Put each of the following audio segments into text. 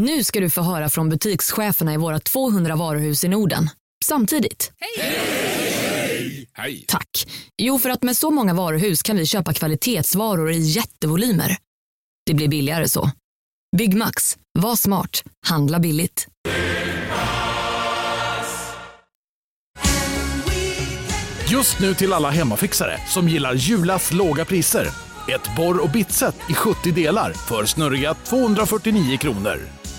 Nu ska du få höra från butikscheferna i våra 200 varuhus i Norden. Samtidigt. Hej! Tack. Jo, för att med så många varuhus kan vi köpa kvalitetsvaror i jättevolymer. Det blir billigare så. Byggmax. Var smart. Handla billigt. Just nu till alla hemmafixare som gillar Julas låga priser. Ett borr och bitset i 70 delar för snurriga 249 kronor.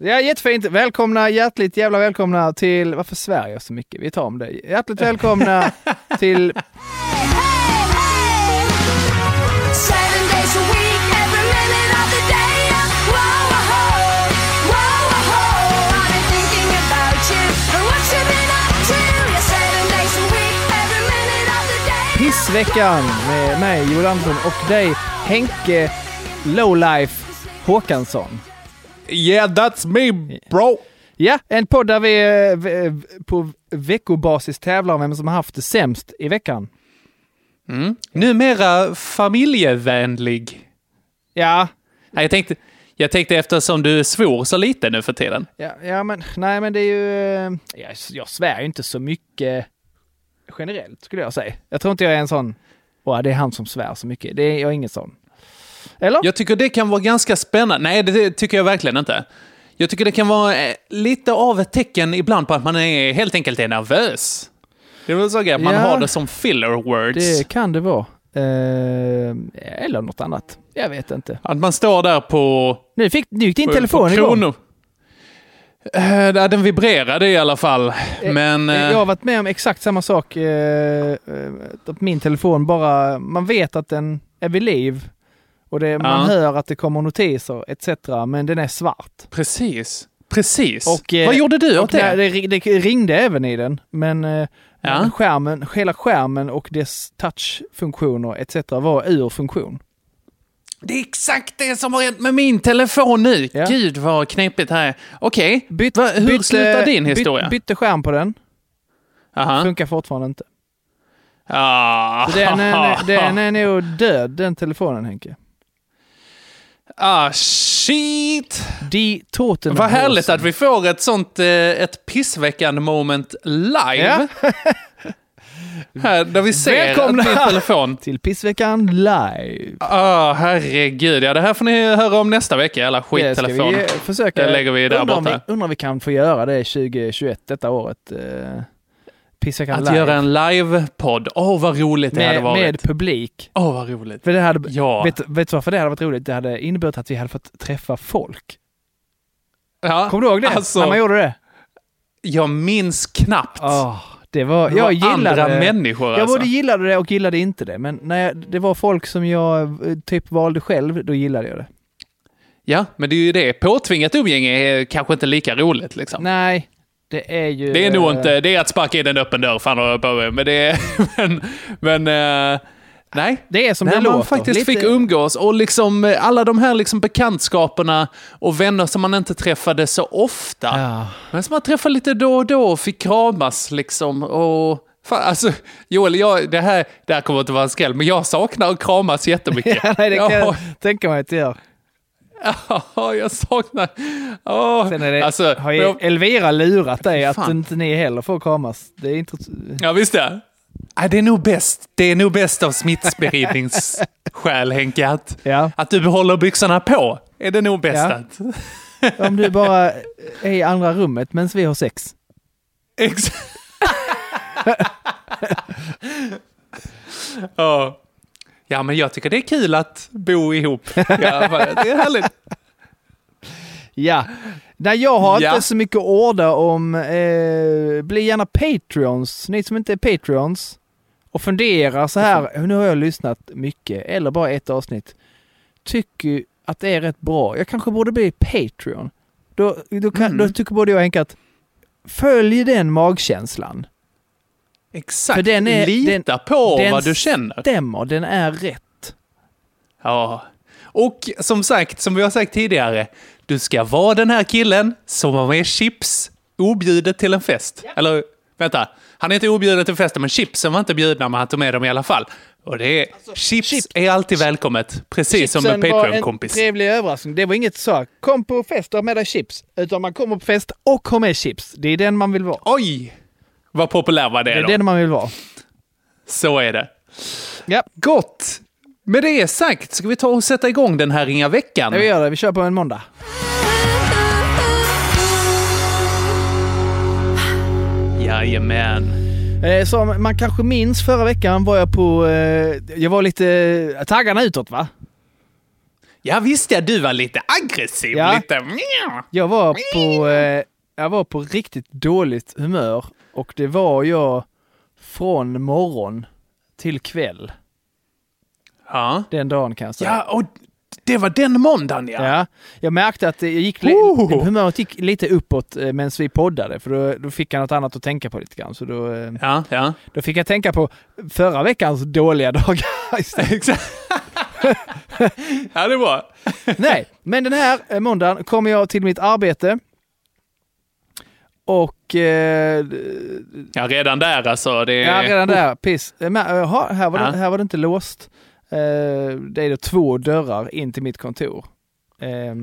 Ja, jättefint. Välkomna, hjärtligt jävla välkomna till... Varför svär jag så mycket? Vi tar om det. Hjärtligt välkomna till... Pissveckan med mig, Joel Andersson och dig, Henke Lowlife Håkansson. Yeah, that's me bro! Ja, en podd där vi eh, v- på veckobasis tävlar om vem som har haft det sämst i veckan. Mm. Numera familjevänlig. Ja, Nej, Jag tänkte, jag tänkte eftersom du svor så lite nu för tiden. ja, ja men nej men det är ju... eh, Jag, jag svär ju inte så mycket generellt skulle jag säga. Jag tror inte jag är en sån, åh det är han som svär så mycket. Det är jag är ingen sån. Eller? Jag tycker det kan vara ganska spännande. Nej, det, tycker jag verkligen inte. Jag tycker det kan vara eh, lite av ett tecken ibland på att man är, helt enkelt är nervös. Det är väl så att man Ja. har det som filler words. Det kan det vara. Eh, eller något annat. Jag vet inte. Att man står där på... Nu, fick, nu gick din telefon igång. Eh, den vibrerade i alla fall. Men... Eh, eh, Jag har varit med om exakt samma sak. eh, eh, Att min telefon bara, man vet att den är vid liv. Och det, man Ja. hör att det kommer notiser etc. Men den är svart. Precis. Precis. Och, eh, Vad gjorde du åt det? det, det, ringde även i den. Men eh, Ja. skärmen, hela skärmen och dess touchfunktioner etc. var ur funktion. Det är exakt det som har hänt med min telefon nu. Ja. Gud vad knepigt här. Okej, Byt, Va, hur slutar din historia? Byt, bytte skärm på den. Aha. Funkar fortfarande inte. Ah. Den är, den är nog död, den telefonen Henke. Ah, shit! Die Vad härligt att vi får ett sånt, eh, ett pissväckande moment live. Här, där vi ser Välkomna! min telefon... Till Pissveckan live. Ah, herregud. Ja, det här får ni höra om nästa vecka, alla Det ska skittelefon. vi försöka. Det lägger vi där undrar om borta. Vi, undrar om vi kan få göra det 2021, detta året. Pissveckan Att live. göra en live-podd. Åh, vad roligt det hade med, varit. med publik. Åh, vad roligt. För det hade, Ja. vet, vet du varför det hade varit roligt? Det hade inneburit att vi hade fått träffa folk. Ja, Kommer du ihåg det? Alltså, När man gjorde det? jag minns knappt. Åh, det var, Det jag var gillade andra människor Jag alltså. både gillade det och gillade inte det. Men när jag, det var folk som jag eh, typ valde själv, då gillade jag det. Ja, men det är ju det. Påtvingat umgänge är kanske inte lika roligt liksom. Nej, det är ju... Det är nog eh, inte, det är att sparka in en öppen dörr, fan jag på men det är, men, men eh, nej. Det är som När det man låter. faktiskt Lite- fick umgås och liksom eh, alla de här liksom bekantskaperna och vänner som man inte träffade så ofta. Ja. Men som man träffade lite då och då och fick kramas liksom. Och, fan, alltså, Joel, jag, det, här, det här kommer inte vara en skräll, men jag saknar att kramas jättemycket. Ja, nej, det kan Ja. jag tänka mig att gör. Ja, jag saknar... Åh, Sen är det, alltså, har ju jag- Elvira lurat dig att Fan. inte ni heller får kramas. Det är inte... Ja, visst det. Det är nog bäst. Det är nog bäst av smittspridningsskäl, Henke, att, Ja, att du behåller byxorna på. Är det nog bäst Ja. att... om du bara är i andra rummet medan vi har sex. Ex- ja. Ja, men jag tycker det är kul att bo ihop. Ja, det är härligt. Ja. Nej, jag har Ja. inte så mycket att orda om. Eh, bli gärna Patreons, ni som inte är Patreons. Och funderar så här, nu har jag lyssnat mycket, eller bara ett avsnitt. Tycker att det är rätt bra. Jag kanske borde bli Patreon. Då, då, kan, Mm. då tycker både jag och Henke att följ den magkänslan. Exakt. För den är- Lita den- på den vad du känner. Stämmer, den är rätt. Ja. Och som sagt, som vi har sagt tidigare, du ska vara den här killen som var med chips objudet till en fest. Eller vänta, han är inte objuden till festen, men chipsen var inte bjudna, men han tog med dem i alla fall. Och det är, chips chip- är alltid välkommet, precis som en Chipsen var en Patreon-kompis. trevlig överraskning. Det var inget så, kom på fest och ha med dig chips. Utan man kommer på fest och har med chips. Det är den man vill vara. Oj! Vad populär var det, Det är då. den man vill vara. Så är det. Ja, Gott! Med det sagt, ska vi ta och sätta igång den här ringa veckan? vi gör det. Vi kör på en måndag. Jajamän. Eh, som man kanske minns förra veckan var jag på... Eh, jag var lite eh, taggarna utåt va? Ja, visst ja, du var lite aggressiv. Ja. Lite... Jag var på... Eh, jag var på riktigt dåligt humör. Och det var jag från morgon till kväll. Ja. Den dagen kan jag säga. Ja, och det var den måndagen ja. Ja, jag märkte att det gick Oh! humöret gick lite uppåt eh, medan vi poddade, för då, då fick jag något annat att tänka på lite grann. Så då, eh, Ja, ja. då fick jag tänka på förra veckans dåliga dagar. Exakt. ja, det var. Nej, men den här eh, måndagen kommer jag till mitt arbete. Och... Eh, Ja, redan där alltså. Det ja, redan där, piss. Eh, Men, jaha, här, var Ja. det, här var det inte låst. Eh, det är då två dörrar in till mitt kontor. Eh,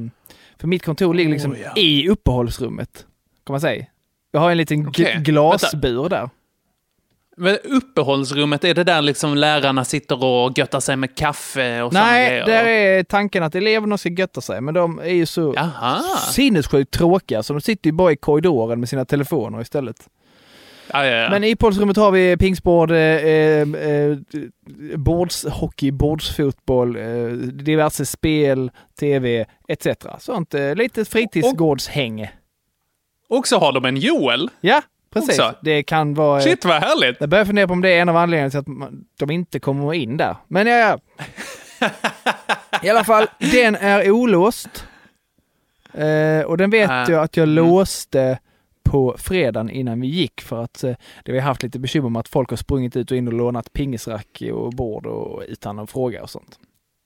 för mitt kontor ligger liksom Oh, ja. i uppehållsrummet, kan man säga. Jag har en liten Okej, glasbur där. Men uppehållsrummet, är det där liksom lärarna sitter och göttar sig med kaffe och Nej, där är tanken att eleverna ska götta sig, men de är ju så Jaha. sinnessjukt tråkiga så de sitter ju bara i korridoren med sina telefoner istället. Ja, ja, ja. Men i uppehållsrummet har vi pingsboard, eh, eh, bordshockey, bordsfotboll, eh, diverse spel, tv etc. Sånt eh, lite fritidsgårdshäng. Och så har de en Joel. Ja, precis. Också. Det kan vara... Shit vad härligt. Jag börjar fundera på om det är en av anledningarna till att man- de inte kommer in där. Men ja, ja. I alla fall, den är olåst. Eh, och den vet Ah, jag att jag mm. låste på fredagen innan vi gick för att eh, det vi har haft lite bekymmer med att folk har sprungit ut och in och lånat pingisrack och bord och utan att fråga och sånt.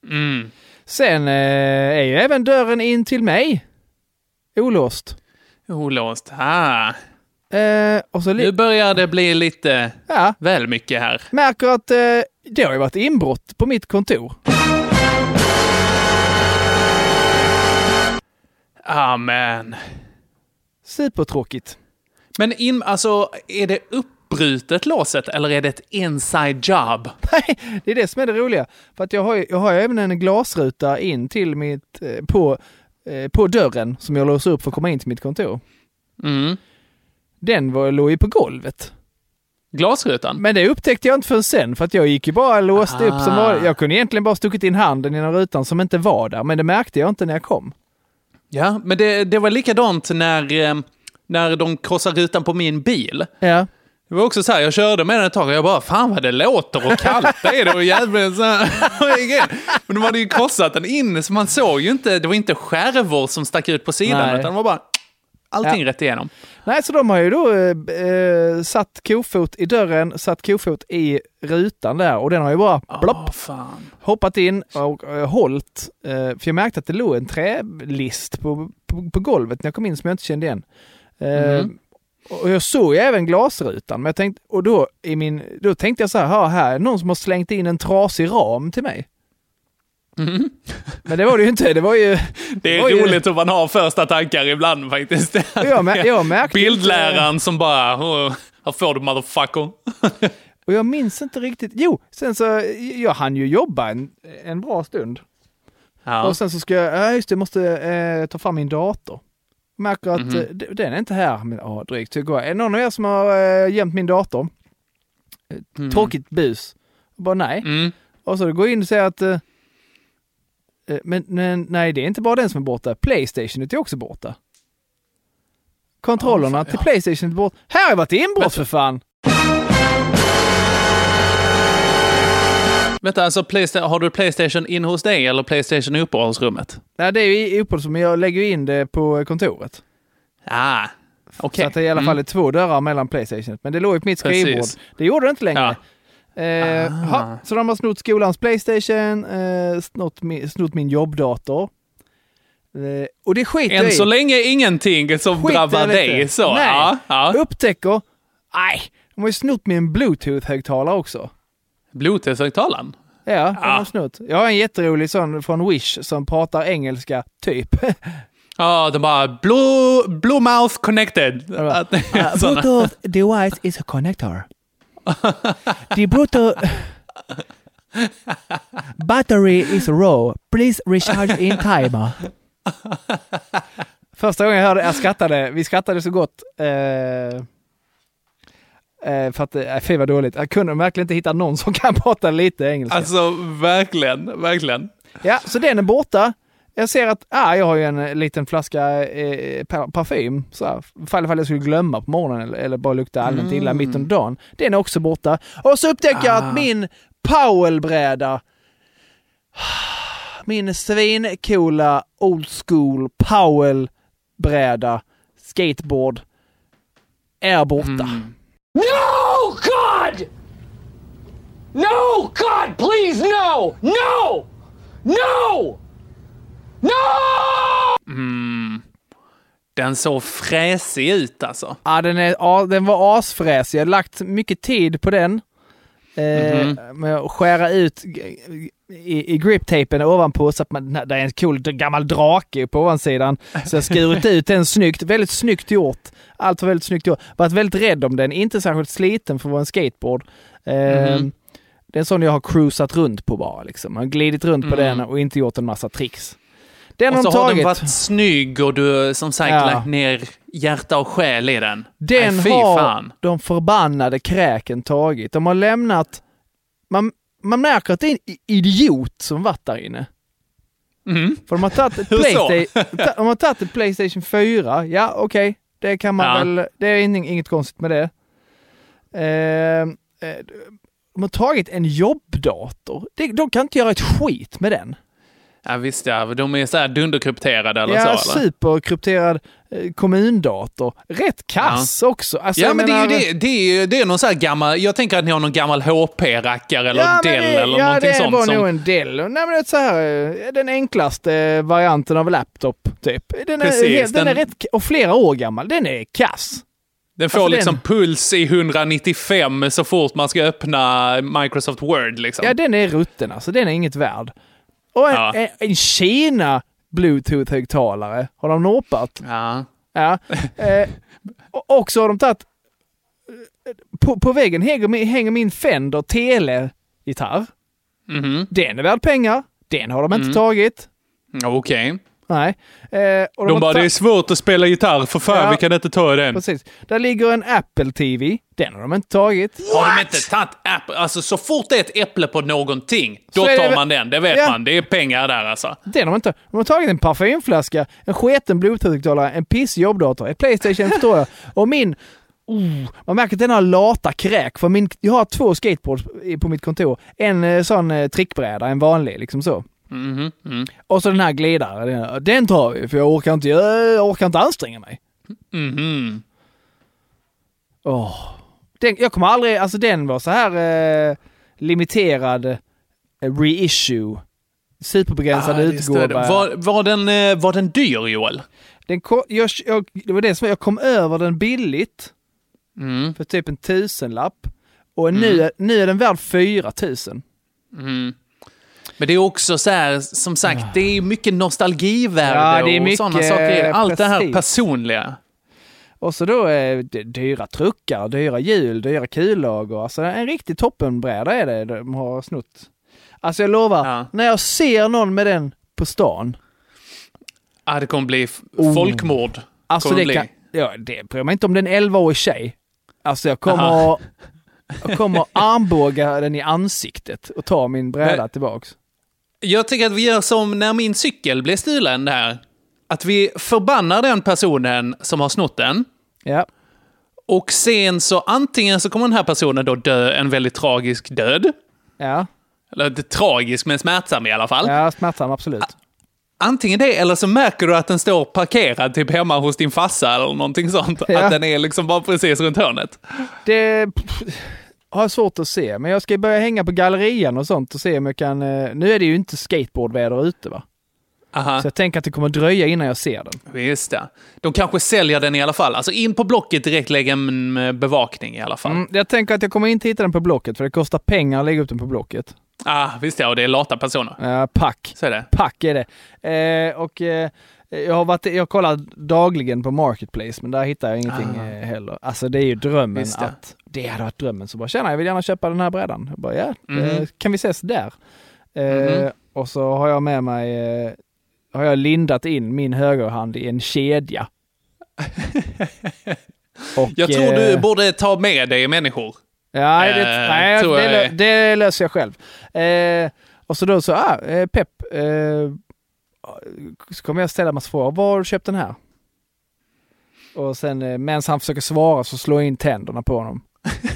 Mm. Sen eh, är ju även dörren in till mig olåst. Olåst. Ah. Eh, och så Nu börjar det bli lite ja, väl mycket här. märker att eh, det har ju varit inbrott på mitt kontor. Amen. Supertråkigt. Men in, alltså, är det uppbrutet låset eller är det ett inside job? Nej, det är det som är det roliga. För att jag har jag har även en glasruta in till mitt, eh, på, eh, på dörren som jag låser upp för att komma in till mitt kontor. Mm. Den var, låg ju på golvet. Glasrutan? Men det upptäckte jag inte förrän sen för att jag gick ju bara och låste upp som Ah. var, Jag kunde egentligen bara stuckit in handen genom rutan som inte var där, men det märkte jag inte när jag kom. Ja, men det, det var likadant när, eh, när de krossade rutan på min bil. Ja. Det var också så här, jag körde med den ett tag och jag bara, fan vad det låter och kallt det är det och jävligt så här. Men de hade ju krossat den in så man såg ju inte, det var inte skärvor som stack ut på sidan Nej. utan det var bara allting Ja. rätt igenom. Nej, så de har ju då eh, eh, satt kofot i dörren, satt kofot i rutan där och den har ju bara blopp, Åh, fan. hoppat in och uh, hållt. eh, för jag märkte att det låg en trälist på, på, på golvet när jag kom in som jag inte kände igen. Eh, Mhm. Och jag såg ju även glasrutan, men jag tänkte, och då, i min, då tänkte jag så här, "Ha, här är någon som har slängt in en trasig ram till mig. Mhm. Men det var det ju inte, det var ju... Det är ju- roligt hur man har första tankar ibland faktiskt. Jag, mär, jag märkte inte- Bildläraren som bara, "Åh, här får du motherfucker. Och jag minns inte riktigt, jo, sen så, jag hann ju jobba en, en bra stund. Ja. Och sen så ska jag, ja just det, jag måste eh, ta fram min dator. Märker att eh, d- den är inte här, men ja, drygt. Så jag går, är det någon av er som har eh, gömt min dator? Mhm. Tråkigt bus. Jag bara nej. Mm. Och så går jag in och säger att eh, eh, men, men nej, det är inte bara den som är borta. Playstation är också borta. Kontrollerna Ja, fan, till ja. Playstation är borta. Här har jag varit inbrott för fan! Vänta, alltså har du Playstation in hos dig eller Playstation i uppehållsrummet? Nej, det är ju i uppehåll som jag lägger in det på kontoret. Ah, Okej. Så att det i alla fall är två dörrar mellan Playstation. Men det låg ju på mitt Precis. skrivbord. Det gjorde det inte längre. Eh, Ah. ha, så de har snott skolans Playstation, eh, snott, min, snott min jobbdator. Eh, och det skiter jag Än i. så länge ingenting som Skit drabbar dig. Så. Nej. Ja, ja. Upptäcker, nej, de har ju snott min bluetooth-högtalare också. Bluetooth-högtalaren? Ja, de Ah. har snott. Jag har en jätterolig sån från Wish som pratar engelska, typ. Ja, de bara blue, blue mouth connected. Uh. Bluetooth device is a connector. The Bluetooth battery is low. Please recharge in timer. Första gången jag hörde jag skrattade, vi skrattade så gott. Eh, eh, för att, eh, fy vad dåligt. Jag kunde verkligen inte hitta någon som kan prata lite engelska. Alltså, verkligen, verkligen. Ja, så den är borta. Jag ser att, ah, jag har ju en eh, liten flaska eh, par- parfym, så här, ifall ifall jag skulle glömma på morgonen eller, eller bara lukta allmänt illa mitt under dagen. Den är också borta. Och så upptäcker jag Ah. att min Powell-bräda, min svincoola old school Powell-bräda, skateboard, är borta. Mm. No, God! No, God, please, no! No! No! No! Den såg fräsig ut alltså. Ja, den, är, ja, den var asfräsig. Jag har lagt mycket tid på den. Eh, Mhm. Med att skära ut i, i griptapen ovanpå så att man, det är en cool gammal drake på ovansidan. Så jag skurit ut den snyggt. Väldigt snyggt gjort. Allt var väldigt snyggt gjort. Varit väldigt rädd om den. Inte särskilt sliten för att vara en skateboard. Eh, Mhm. Det är en sån jag har cruisat runt på bara. Liksom. Jag har glidit runt på Mm. den och inte gjort en massa tricks. Den Och så de har den varit snygg och du som sagt Ja. lagt ner hjärta och själ i den. Den Nej, fy har fan. de förbannade kräken tagit. De har lämnat... Man, man märker att det är en idiot som varit där inne. Mm. För de har tagit ett, Hur så? Playsta- ta- de har tagit ett Playstation 4. Ja, okej. Det kan man Ja. väl... Det är ing- inget konstigt med det. Eh, eh, de har tagit en jobbdator. De kan inte göra ett skit med den. Ja visst ja, de är så här dunderkrypterade eller ja, så eller? superkrypterad eh, kommundator. Rätt kass också. Alltså, Ja men det är menar- ju det, det är, det är någon så här gammal, jag tänker att ni har någon gammal HP-rackare eller men Dell det, eller ja, någonting det sånt. var som, nog en Dell. Nej, men det är så här, eh, den enklaste varianten av laptop, typ. Den är, Precis, helt, den, den- är rätt, och flera år gammal. Den är kass. den får alltså liksom den- puls i 195 så fort man ska öppna Microsoft Word liksom. Ja, den är rutten alltså. Den är inget värd. Och en, Ja. en, en Kina Bluetooth-högtalare har de norpat. Ja. Ja. Eh, och- så har de tagit... eh, På, på väggen hänger min, hänger min Fender Tele-gitarr. Mhm. Den är värd pengar. Den har de inte Mm. tagit. Okej. Nej. Eh, och De har bara, det är svårt att spela gitarr, för fan Ja. vi kan inte ta den. Precis. Där ligger en Apple TV. Den har de inte tagit. Har de inte tagit Apple? Alltså så fort det är ett äpple på någonting, då Så det tar väl- man den. Det vet Ja. man. Det är pengar där alltså. Den har de inte. De har tagit en parfymflaska, en sketen bluetooth-högtalare, en pissig jobbdator, ett Playstation förstår jag. Och min... Oh, man märker att den har lata kräk. För min, jag har två skateboards på mitt kontor. En eh, sån eh, trickbräda, en vanlig liksom så. Mhm, mm. Och så den här glidaren. Den, tar vi för jag orkar inte, jag orkar inte anstränga mig. Mhm. Åh. Den, jag kommer aldrig, alltså den var så här eh, limiterad eh, reissue. Superbegränsad Ah, utgåva. Var, var, den, eh, var den dyr Joel? Den ko- jag, jag, det var det som jag kom över den billigt Mm. för typ en tusenlapp. Och nu, är- nu är den värd 4 000. Mm. Men det är också så här, som sagt, det är mycket nostalgivärde Ja, det är och sådana saker. Allt det här precis. personliga. Och så då eh, dyra truckar, dyra hjul, dyra kullager. Alltså en riktig toppenbräda är det de har snott. Alltså jag lovar, Ja. när jag ser någon med den på stan. Ah, det kommer bli Oh. folkmord. Alltså det kan, ja, det bryr mig inte om den 11-årig tjej. Alltså jag kommer, Aha. jag kommer armbåga den i ansiktet och ta min bräda Men- tillbaks. Jag tycker att vi gör som när min cykel blev stulen där. Att vi förbannar den personen som har snott den. Ja. Och sen så antingen så kommer den här personen då dö en väldigt tragisk död. Ja, Eller inte tragisk, men smärtsam i alla fall. ja smärtsam absolut. Antingen det, eller så märker du att den står parkerad typ hemma hos din farsa eller någonting sånt. Ja. Att den är liksom bara precis runt hörnet. Det har jag svårt att se, men jag ska börja hänga på gallerian och sånt och se om jag kan... eh, Nu är det ju inte skateboardväder ute va? Aha. Så jag tänker att det kommer dröja innan jag ser den. Visst det. De kanske säljer den i alla fall. Alltså in på Blocket direkt, lägga en eh, bevakning i alla fall. Mm, jag tänker att jag kommer inte hitta den på Blocket, för det kostar pengar att lägga upp den på Blocket. Ah, visst ja, och det är lata personer. Uh, pack. Så är det. Pack är det. Eh, och eh, jag har varit, jag kollar dagligen på Marketplace, men där hittar jag ingenting eh, heller. Alltså det är ju drömmen det. att, det hade varit drömmen. Så bara, tjena, jag vill gärna köpa den här brädan. Jag bara, ja, eh, kan vi ses där? Eh, Mhm. Och så har jag med mig, eh, har jag lindat in min högerhand i en kedja. Och, Jag tror du eh, borde ta med dig människor. Ja, det, Eh, nej, det, det löser jag själv. Och så då så, ah, Pepp, så kommer jag ställa massa frågor. Var har du köpt den här? Och sen eh, medan han försöker svara så slår jag in tänderna på honom.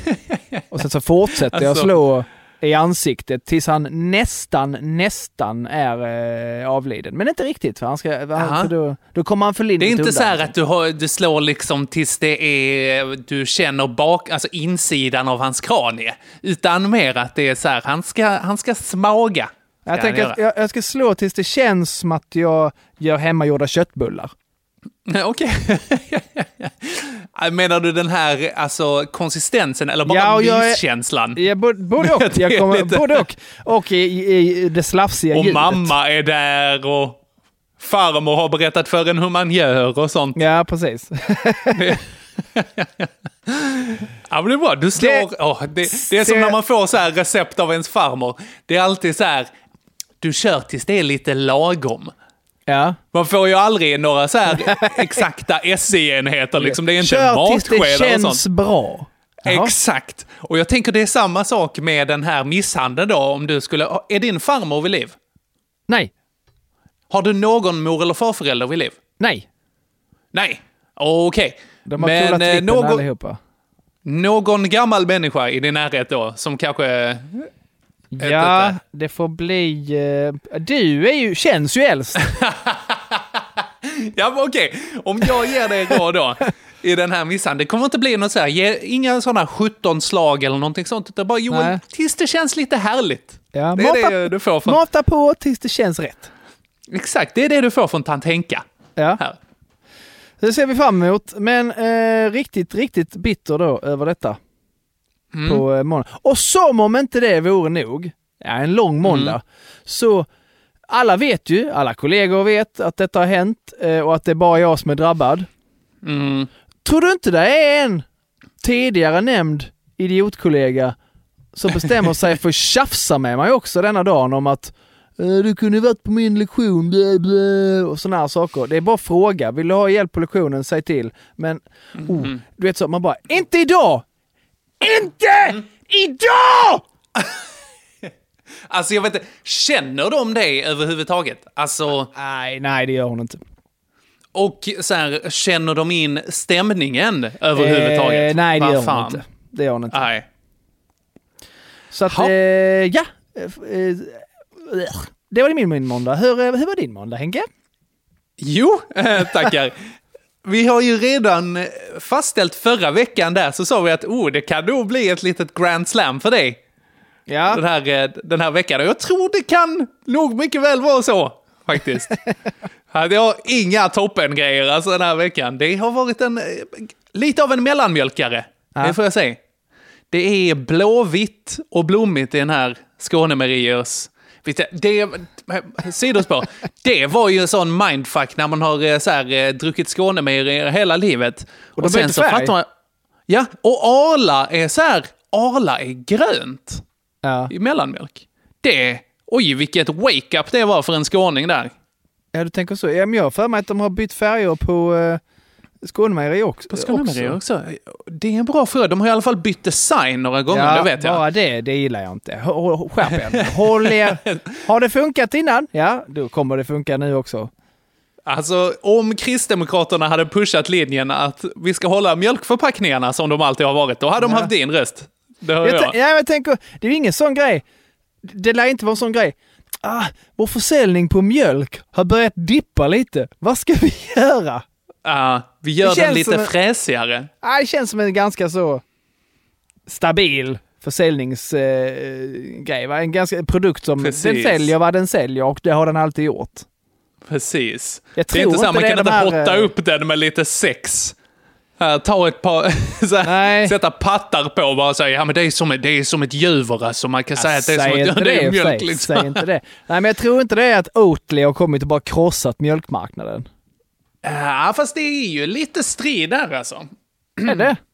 och sen så fortsätter jag Alltså- slå i ansiktet tills han nästan, nästan är eh, avliden. Men inte riktigt, för, han ska, för, då, då kommer han för Det är lindrigt inte undan. så här att du, har, du slår liksom tills det är, du känner bak, alltså insidan av hans kranie. Utan mer att det är så här, han ska, han ska smaga. Jag tänker att jag, jag ska slå tills det känns som att jag gör hemmagjorda köttbullar. Okej. Menar du den här alltså, konsistensen eller bara Ja, jag myskänslan? Ja, både och. Jag kommer, lite- både och. Och i, i, i det slafsiga Och ljudet. mamma är där och farmor har berättat för en hur man gör och sånt. Ja, precis. Ja, men det är bra. Du slår... Det- åh, det, det är som när man får så här recept av ens farmor. Det är alltid så här, du kör tills det är lite lagom. Ja. Man får ju aldrig några så här exakta SI-enheter liksom. Det är inte Kör tills det känns bra. Jaha. Exakt. Och jag tänker det är samma sak med den här misshandeln då. Om du skulle... Är din farmor vid liv? Nej. Har du någon mor eller farförälder vid liv? Nej. Nej. Okej. De har Men eh, någon, allihopa. någon gammal människa i din närhet då, som kanske... Ja, inte. det får bli... eh, du är ju, känns ju äldst. Ja, men okej. Om jag ger dig råd då i den här misshandeln. Det kommer inte bli något så här, ge, inga sådana 17 slag eller någonting sånt. Utan bara Joel, Nej. tills det känns lite härligt. Ja, Det är mata, det du får från... mata på tills det känns rätt. Exakt, det är det du får från tant Henka. Ja. Här. Det ser vi fram emot. Men eh, riktigt, riktigt bitter då över detta. Mm. På eh, måndag. Och som om inte det vore nog, ja, en lång måndag, Mm. så alla vet ju, alla kollegor vet att detta har hänt eh, och att det är bara jag som är drabbad. Mm. Tror du inte det är en tidigare nämnd idiotkollega som bestämmer sig för att tjafsa med mig också denna dagen om att "Eh, du kunde varit på min lektion, blä, blä, och sådana här saker. Det är bara fråga. Vill du ha hjälp på lektionen, säg till. Men, oh, du vet så, man bara, inte idag! Inte idag! Alltså jag vet inte, känner de dig överhuvudtaget? Alltså, Nej, nej det gör hon inte. och så här, känner de in stämningen överhuvudtaget? Eh, nej, det gör hon inte. Det gör hon inte. Nej. Så att, eh, ja. Eh, Det var min, min måndag. Hur, eh, hur var din måndag, Henke? Jo, eh, tackar. Vi har ju redan fastställt förra veckan där, så sa vi att oh, det kan nog bli ett litet grand slam för dig Ja. den här, eh, den här veckan. Och jag tror det kan nog mycket väl vara så, faktiskt. Jag inga toppengrejer alltså den här veckan. Det har varit en, eh, lite av en mellanmjölkare, Ja. det får jag säga. Det är blåvitt och blommigt i den här Skånemeriers... Det, sidospår. Det var ju en sån mindfuck när man har eh, så här, eh, druckit Skånemerier hela livet. Och de byter färg. man... Ja, och Arla är så här, Arla är grönt Ja. i mellanmjölk. Det, oj vilket wake-up det var för en skåning där. ja, du tänker så. Ja, men jag har för mig att de har bytt färger på uh, Skånemejeri också. På Skånemerier också. Det är en bra fråga. De har i alla fall bytt design några gånger, det vet jag. bara det, det gillar jag inte. Skärp er. Håll er. Har det funkat innan? Ja, då kommer det funka nu också. Alltså, om Kristdemokraterna hade pushat linjen att vi ska hålla mjölkförpackningarna som de alltid har varit, då hade de Ja. haft din röst. Det hör Jag, jag. ja, jag tänker, det är ju ingen sån grej. Det lär inte vara en sån grej. ah, vår försäljning på mjölk har börjat dippa lite. Vad ska vi göra? Ja, vi gör Det den lite en- fräsigare. Ah, det känns som en ganska så stabil försäljningsgrej. Grej, va? en ganska produkt som Precis. den säljer vad den säljer och det har den alltid gjort. Precis. Jag det är tror inte så här, man det kan inte här, hotta eh, upp den med lite sex. Här, ta ett par, här, sätta pattar på och bara säga, ja men det är som, ett- det är som ett djur alltså. Man kan säga att det är som ett, inte det är det, mjölk säg, liksom. säg inte det. Nej, men jag tror inte det är att Oatly har kommit och bara krossat mjölkmarknaden. Ja, fast det är ju lite strid där alltså. Är det?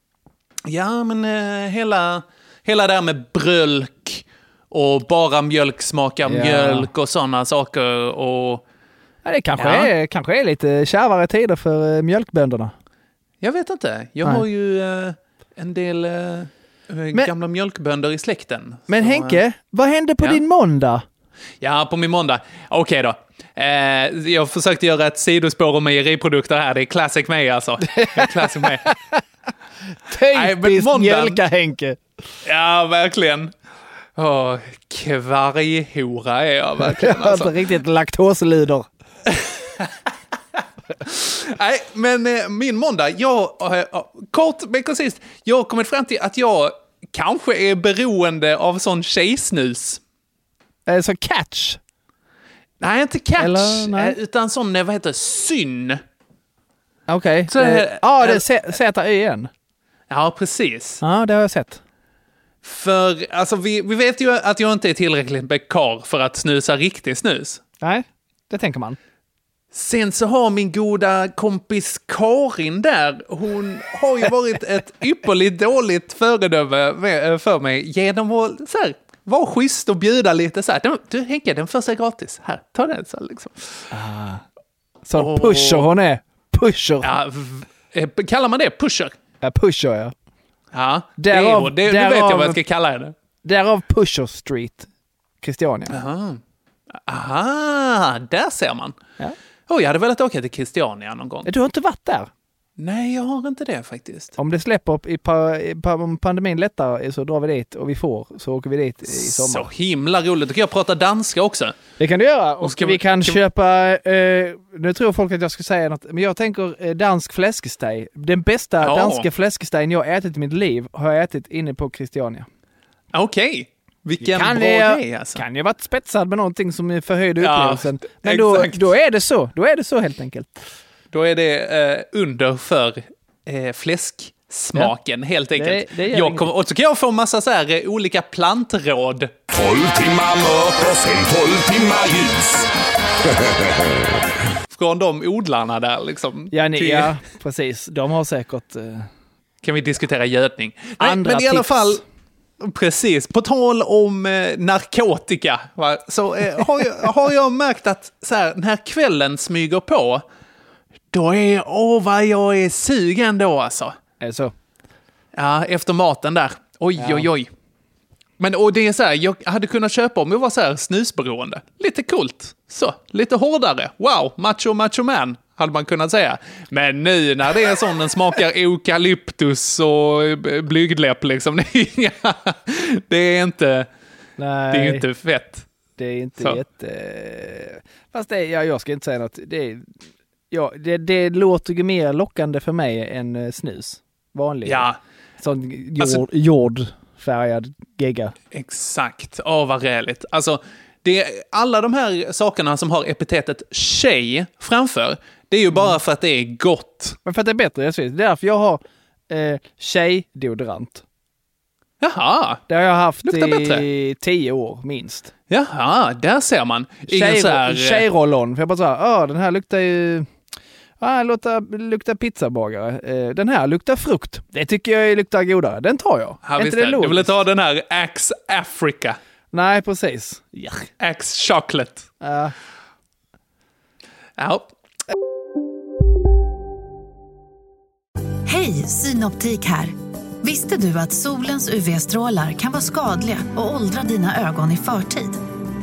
Ja, men eh, hela, hela det här med brölk och bara mjölk smakar Ja. mjölk och sådana saker. Och Ja, det kanske, Ja. är, kanske är lite kärvare tider för eh, mjölkbönderna. jag vet inte, jag Nej. har ju eh, en del eh, gamla mjölkbönder i släkten. Men Så, eh, Henke, vad hände på ja. din måndag? Ja, på min måndag. Okej då. Eh, jag försökte göra ett sidospår om mejeriprodukter här. Det är classic mig alltså. Classic mig. Typiskt mjölka-Henke. Ja, verkligen. Åh, kvarghora är jag verkligen Alltså. alltså. riktigt laktoslider. Nej, men eh, min måndag, jag, eh, eh, kort men koncist, jag har kommit fram till att jag kanske är beroende av sån tjejsnus. Eh, Så catch. Nej, inte catch, Eller, nej. eh, utan sån, eh, vad heter det, syn. Okej. Så, Eh, eh, Ja, det är Z-Y-N. Ja, precis. Ja, det har jag sett. För alltså, vi, vi vet ju att jag inte är tillräckligt bekar för att snusa riktig snus. Nej, det tänker man. Sen så har min goda kompis Karin där, hon har ju varit ett ypperligt dåligt föredöme med- för mig genom att så här, vara schysst och bjuda lite så här. "Du, Henke, den första är gratis. Här, ta den. Så liksom. Så Åh. pusher hon är. Pusher. Ja, Ja, eh, kallar man det pusher? pusher ja. Ja, det är Därav- hon. Det, nu vet jag därav- vad jag ska kalla henne. Därav Pusher Street. Christiania. Aha. Aha, där ser man. Ja. Oh, jag hade velat åka till Christiania någon gång. Du har inte varit där? Nej, jag har inte det faktiskt. Om det släpper, i pa, i pa, om pandemin lättar så drar vi dit och vi får så åker vi dit i Så sommar. himla roligt. Då kan jag prata danska också. Det kan du göra. Och ska vi vi- kan kan köpa, eh, nu tror folk att jag ska säga något, men jag tänker eh, dansk fläskesteg. Den bästa Ja. danska fläskestegen jag ätit i mitt liv har jag ätit inne på Christiania. Okej. Vilken kan bra jag, grej alltså. Kan ju varit spetsad med någonting som förhöjde Ja, upplevelsen. Men då, då är det så. Då är det så helt enkelt. Då är det eh, under för eh, fläsksmaken helt enkelt. det gör jag kommer, och så kan jag få massa så här, eh, olika plantråd. 12 timmar mörker, sen 12 timmar ljus. Från de odlarna där liksom. Ja, ni, Till- ja precis. De har säkert... Eh, Kan vi diskutera gödning. Nej, Andra men i alla tips. fall, precis. På tal om eh, narkotika, va? så eh, har, jag, har jag märkt att så här, när kvällen smyger på, då är, åh vad jag är sugen då alltså. är det så? Ja, efter maten där. Oj, oj, oj. Men och det är så här, jag hade kunnat köpa om jag var så här snusberoende. Lite coolt. Så, lite hårdare. Wow, macho, macho man, hade man kunnat säga. Men nu när det är sån den smakar eukalyptus och eh, blygdläpp liksom. Det är, inte, Nej, det är inte fett. det är inte Så. jätte... Fast det, ja, jag ska inte säga något. Det, är, ja, det, det låter ju mer lockande för mig än eh, snus. Vanlig. Ja, Sån jord, Alltså- jordfärgad gegga. exakt. Åh, vad räligt. Alltså, det alla de här sakerna som har epitetet tjej framför, det är ju bara för att det är gott. Men för att det är bättre, jag det är därför jag har eh, tjejdeodorant. Jaha, Det har jag haft Luktar i bättre. tio år minst. Jaha, där ser man. Ingen Tjej, så här... eh, Tjejroll-on. För jag bara så här, ah, den här luktar ju... Ah, luktar, luktar pizzabagare. Eh, den här luktar frukt. Det tycker jag luktar godare. Den tar jag. Ja, inte det är. Du vill ta den här Axe Africa. Nej, precis. Ja. Axe Chocolate. Ja. Ja. Hej, Synoptik här. Visste du att solens UV-strålar kan vara skadliga och åldra dina ögon i förtid?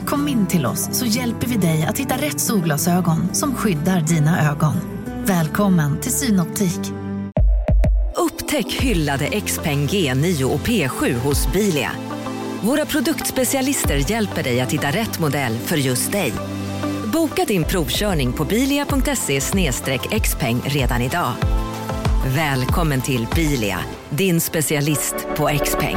Kom in till oss så hjälper vi dig att hitta rätt solglasögon som skyddar dina ögon. Välkommen till Synoptik. Upptäck hyllade XPeng G9 och P7 hos Bilia. Våra produktspecialister hjälper dig att hitta rätt modell för just dig. Boka din provkörning på bilia.se xpeng redan idag. Välkommen till Bilia, din specialist på X-peng.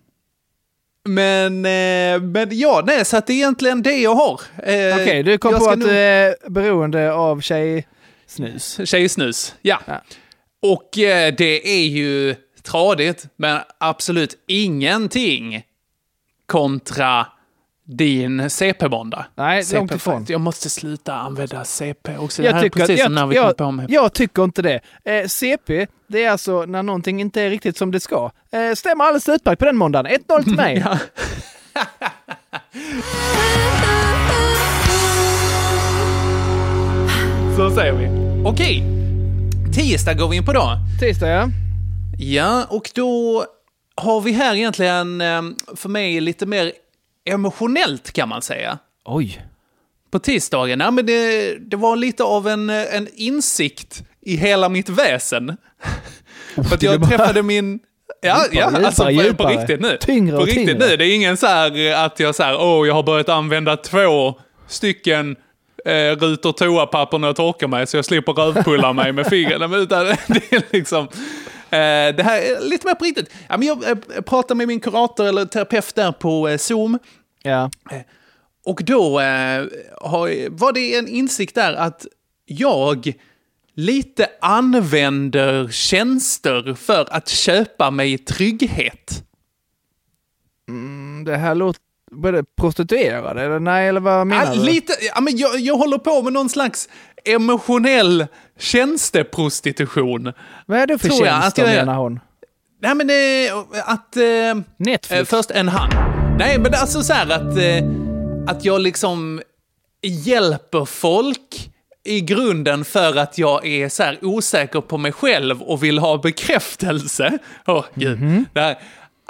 Men, eh, men ja, nej, så att det är egentligen det jag har. Eh, Okej, du kom på att nog- du är beroende av tjejsnus. Tjejsnus, ja. Och eh, det är ju tradigt, men absolut ingenting kontra din CP-måndag. Nej, CP långt ifrån. Jag måste sluta använda CP också. det Jag här tycker, är precis som när jag, vi jag, på med... jag tycker inte det. Eh, CP, det är alltså när någonting inte är riktigt som det ska. Eh, stämmer alldeles utmärkt på den måndagen. 1-0 till mig. Så säger vi. Okej. Tisdag går vi in på då. Tisdag, ja. Ja, och då har vi här egentligen eh, för mig lite mer emotionellt kan man säga. Oj. På tisdagen, ja, men det, det var lite av en, eh, en insikt i hela mitt väsen. för att jag blir bara- träffade min... Ja, Djupare, ja djupare, alltså på, på djupare. riktigt nu. Tyngre på riktigt tyngre. nu. Det är ingen så här eh, att jag så här, åh, jag har börjat använda två stycken eh, rutor toapapper när jag torkar mig så jag slipper rövpulla mig med fingrarna. Utan det är liksom... Eh, det här är lite mer på riktigt. Ja, men jag eh, pratar med min kurator eller terapeut där på eh, Zoom. Ja. Och då var det en insikt där att jag lite använder tjänster för att köpa mig trygghet. Mm, det här låter... Både prostituerade eller nej, eller vad menar Ja, du? lite, ja, men jag, jag håller på med någon slags emotionell tjänsteprostitution. Vad är det för Tror jag att tjänster jag gör. menar hon? Nej men eh, att... Eh, Netflix? Eh, först en han. Nej men alltså så här att, eh, att jag liksom hjälper folk i grunden för att jag är så här osäker på mig själv och vill ha bekräftelse. Åh gud. Det här,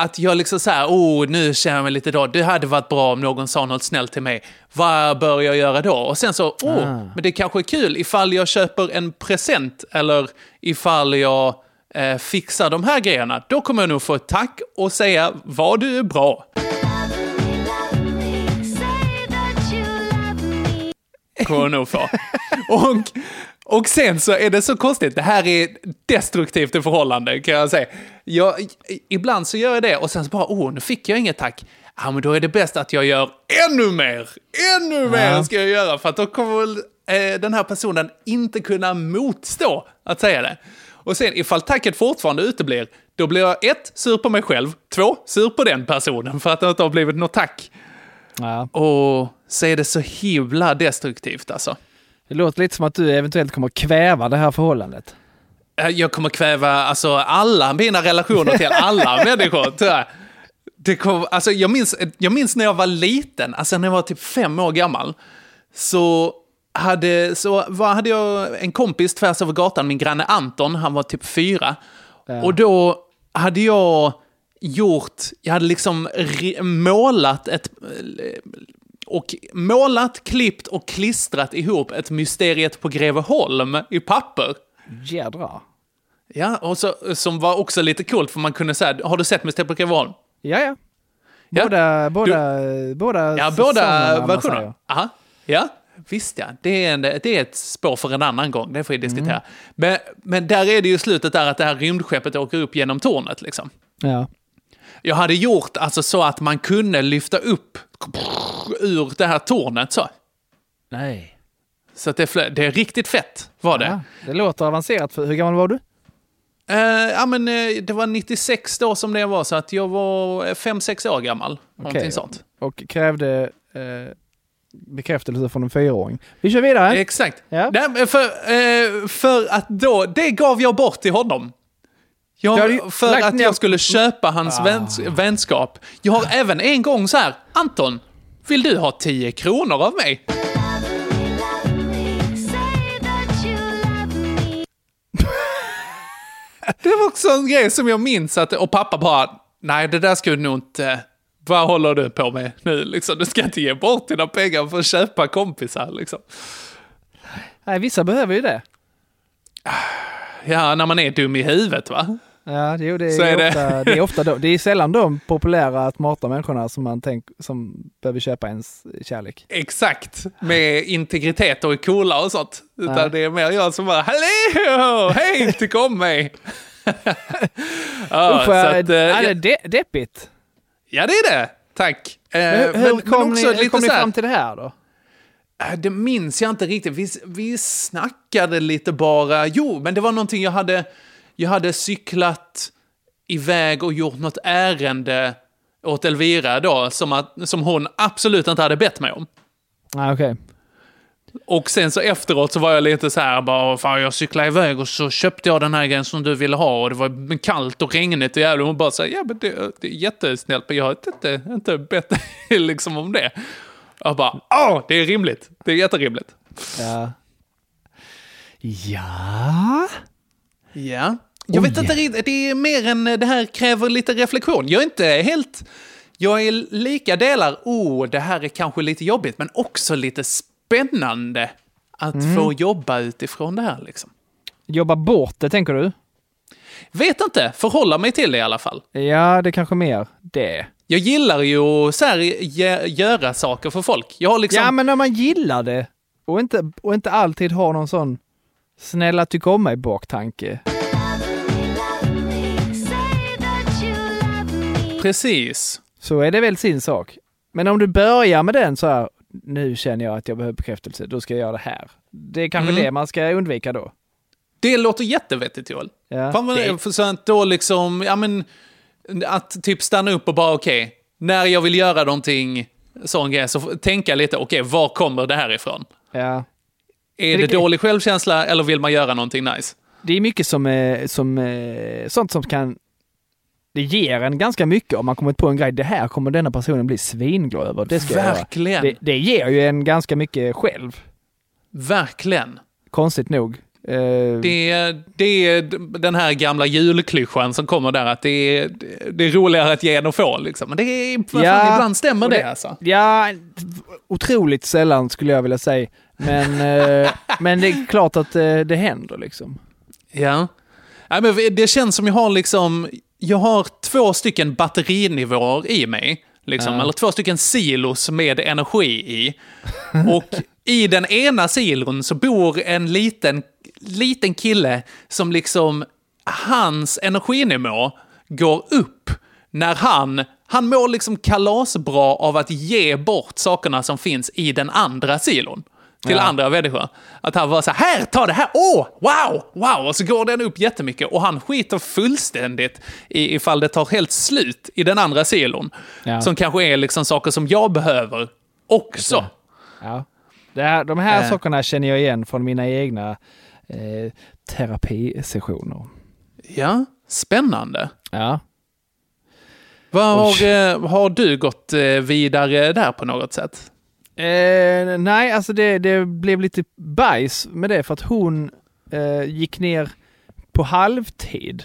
att jag liksom så här, oh nu känner jag mig lite då. Det hade varit bra om någon sa något snällt till mig. Vad bör jag göra då? Och sen så, oh, Ah. men det kanske är kul ifall jag köper en present eller ifall jag eh, fixar de här grejerna. Då kommer jag nog få ett tack och säga vad du är bra. Kommer jag nog få. Och, och sen så är det så konstigt, det här är destruktivt i förhållande kan jag säga. Jag, ibland så gör jag det och sen så bara, oh, nu fick jag inget tack. Ja, men då är det bäst att jag gör ännu mer. Ännu mer ska jag göra för att då kommer väl eh, den här personen inte kunna motstå att säga det. Och sen ifall tacket fortfarande uteblir, då blir jag ett, sur på mig själv, två, sur på den personen för att det inte har blivit något tack. Ja. Och så är det så himla destruktivt alltså. Det låter lite som att du eventuellt kommer kväva det här förhållandet. Eh, Jag kommer kväva alltså, alla mina relationer till alla människor, jag. Det kom, alltså, jag, minns, jag minns när jag var liten, alltså när jag var typ fem år gammal, så hade, så var, hade jag en kompis tvärs över gatan, min granne Anton, han var typ fyra. Ja. Och då hade jag gjort, jag hade liksom målat ett och målat, klippt och klistrat ihop ett Mysteriet på Greveholm i papper. Jädrar. Ja, och så, som var också lite coolt för man kunde säga, har du sett Mysteriet på Greveholm? Ja, ja. Ja. Båda, båda, båda Ja, båda säsongerna, om man versioner. säger. Aha. Ja, visst ja. Det är, en, det är ett spår för en annan gång, det får vi diskutera. Mm. Men, men där är det ju slutet där att det här rymdskeppet åker upp genom tornet liksom. Ja. Jag hade gjort alltså så att man kunde lyfta upp ur det här tornet så. Nej. Så att det, det är riktigt fett, var det. Ja, det låter avancerat. Hur gammal var du? Eh, ja, men eh, det var 96 då som det var, så att jag var 5-6 år gammal. Okej. sånt. Och krävde eh, bekräftelse från en fyraåring. Vi kör vidare. Exakt. Ja. Nej, för, för att då, det gav jag bort till honom. Jag, för att jag skulle köpa hans Ah. väns, vänskap. Jag har även en gång så här, Anton, Vill du ha 10 kronor av mig? Det var också en grej som jag minns att, och pappa bara, nej det där ska du nog inte, vad håller du på med nu liksom? Du ska inte ge bort dina pengar för att köpa kompisar liksom. Nej, vissa behöver ju det. Ja, när man är dum i huvudet va? Ja, det, det, är, är det. ofta, det är ofta då, det är sällan de populära smarta människorna som man tänk, som behöver köpa ens kärlek. Exakt, med integritet och är coola och sånt. Utan Nej. det är mer jag som bara, hallå, hej, tyck om mig. ja, Usch, så att, eh, ja, det är de, deppigt. ja, det är det. Tack. Eh, hur hur kom, ni, hur kom ni fram till det här då? Äh, Det minns jag inte riktigt. Vi, vi snackade lite bara. Jo, men det var någonting jag hade... Jag hade cyklat iväg och gjort något ärende åt Elvira då, som, att, som hon absolut inte hade bett mig om. Ah, Okej. Och sen så efteråt så var jag lite så här bara, fan jag cyklade iväg och så köpte jag den här grejen som du ville ha och det var kallt och regnigt och jävlar. Hon bara säger ja men det, det är jättesnällt men jag har inte, inte bett dig liksom om det. Jag bara, ja det är rimligt. Det är jätterimligt. Ja. Ja. Ja. Jag vet inte riktigt, det är mer än det här kräver lite reflektion. Jag är inte helt... Jag är lika delar, oh, det här är kanske lite jobbigt, men också lite spännande att Mm. få jobba utifrån det här liksom. Jobba bort det, tänker du? Vet inte, förhålla mig till det i alla fall. Ja, det kanske mer det. Jag gillar ju att så här, gö- göra saker för folk. Jag har liksom... Ja, men när man gillar det och inte, och inte alltid har någon sån snälla tyck om mig baktanke. Precis. Så är det väl sin sak. Men om du börjar med den så här, nu känner jag att jag behöver bekräftelse, då ska jag göra det här. Det är kanske Mm. det man ska undvika då. Det låter jättevettigt Joel. Ja, Fan det- för så att då liksom, ja men, att typ stanna upp och bara okej, när jag vill göra någonting, sån grej, så tänka lite, okej, var kommer det här ifrån? Ja. Är Det- det dålig självkänsla eller vill man göra någonting nice? Det är mycket som, som sånt som kan det ger en ganska mycket om man kommit på en grej. Det här kommer denna personen bli svinglad över. Det ska jag göra. Verkligen. Det, det ger ju en ganska mycket själv. Verkligen. Konstigt nog. Eh, Det det är den här gamla julklyschan som kommer där, att det är, det är roligare att ge än att få. Liksom. Men det är, vad fan, ibland stämmer och det, alltså. Ja, otroligt sällan skulle jag vilja säga. Men, eh, men det är klart att eh, det händer liksom. Ja. Nej, men det känns som jag har liksom, jag har två stycken batterinivåer i mig. Liksom, Ja. Eller två stycken silos med energi i. Och i den ena silon så bor en liten, liten kille som liksom, hans energinivå går upp när han, han mår liksom kalasbra av att ge bort sakerna som finns i den andra silon. Till Ja. andra människor. Att han var så här, här, ta det här, åh, wow, wow! Och så går den upp jättemycket och han skiter fullständigt i ifall det tar helt slut i den andra silon. Ja. Som kanske är liksom saker som jag behöver också. Ja. Det här, de här Eh. sakerna känner jag igen från mina egna eh, terapisessioner. Ja, spännande. Ja. Vad har, eh, har du gått eh, vidare där på något sätt? Eh, nej, alltså det, det blev lite bajs med det för att hon eh, gick ner på halvtid.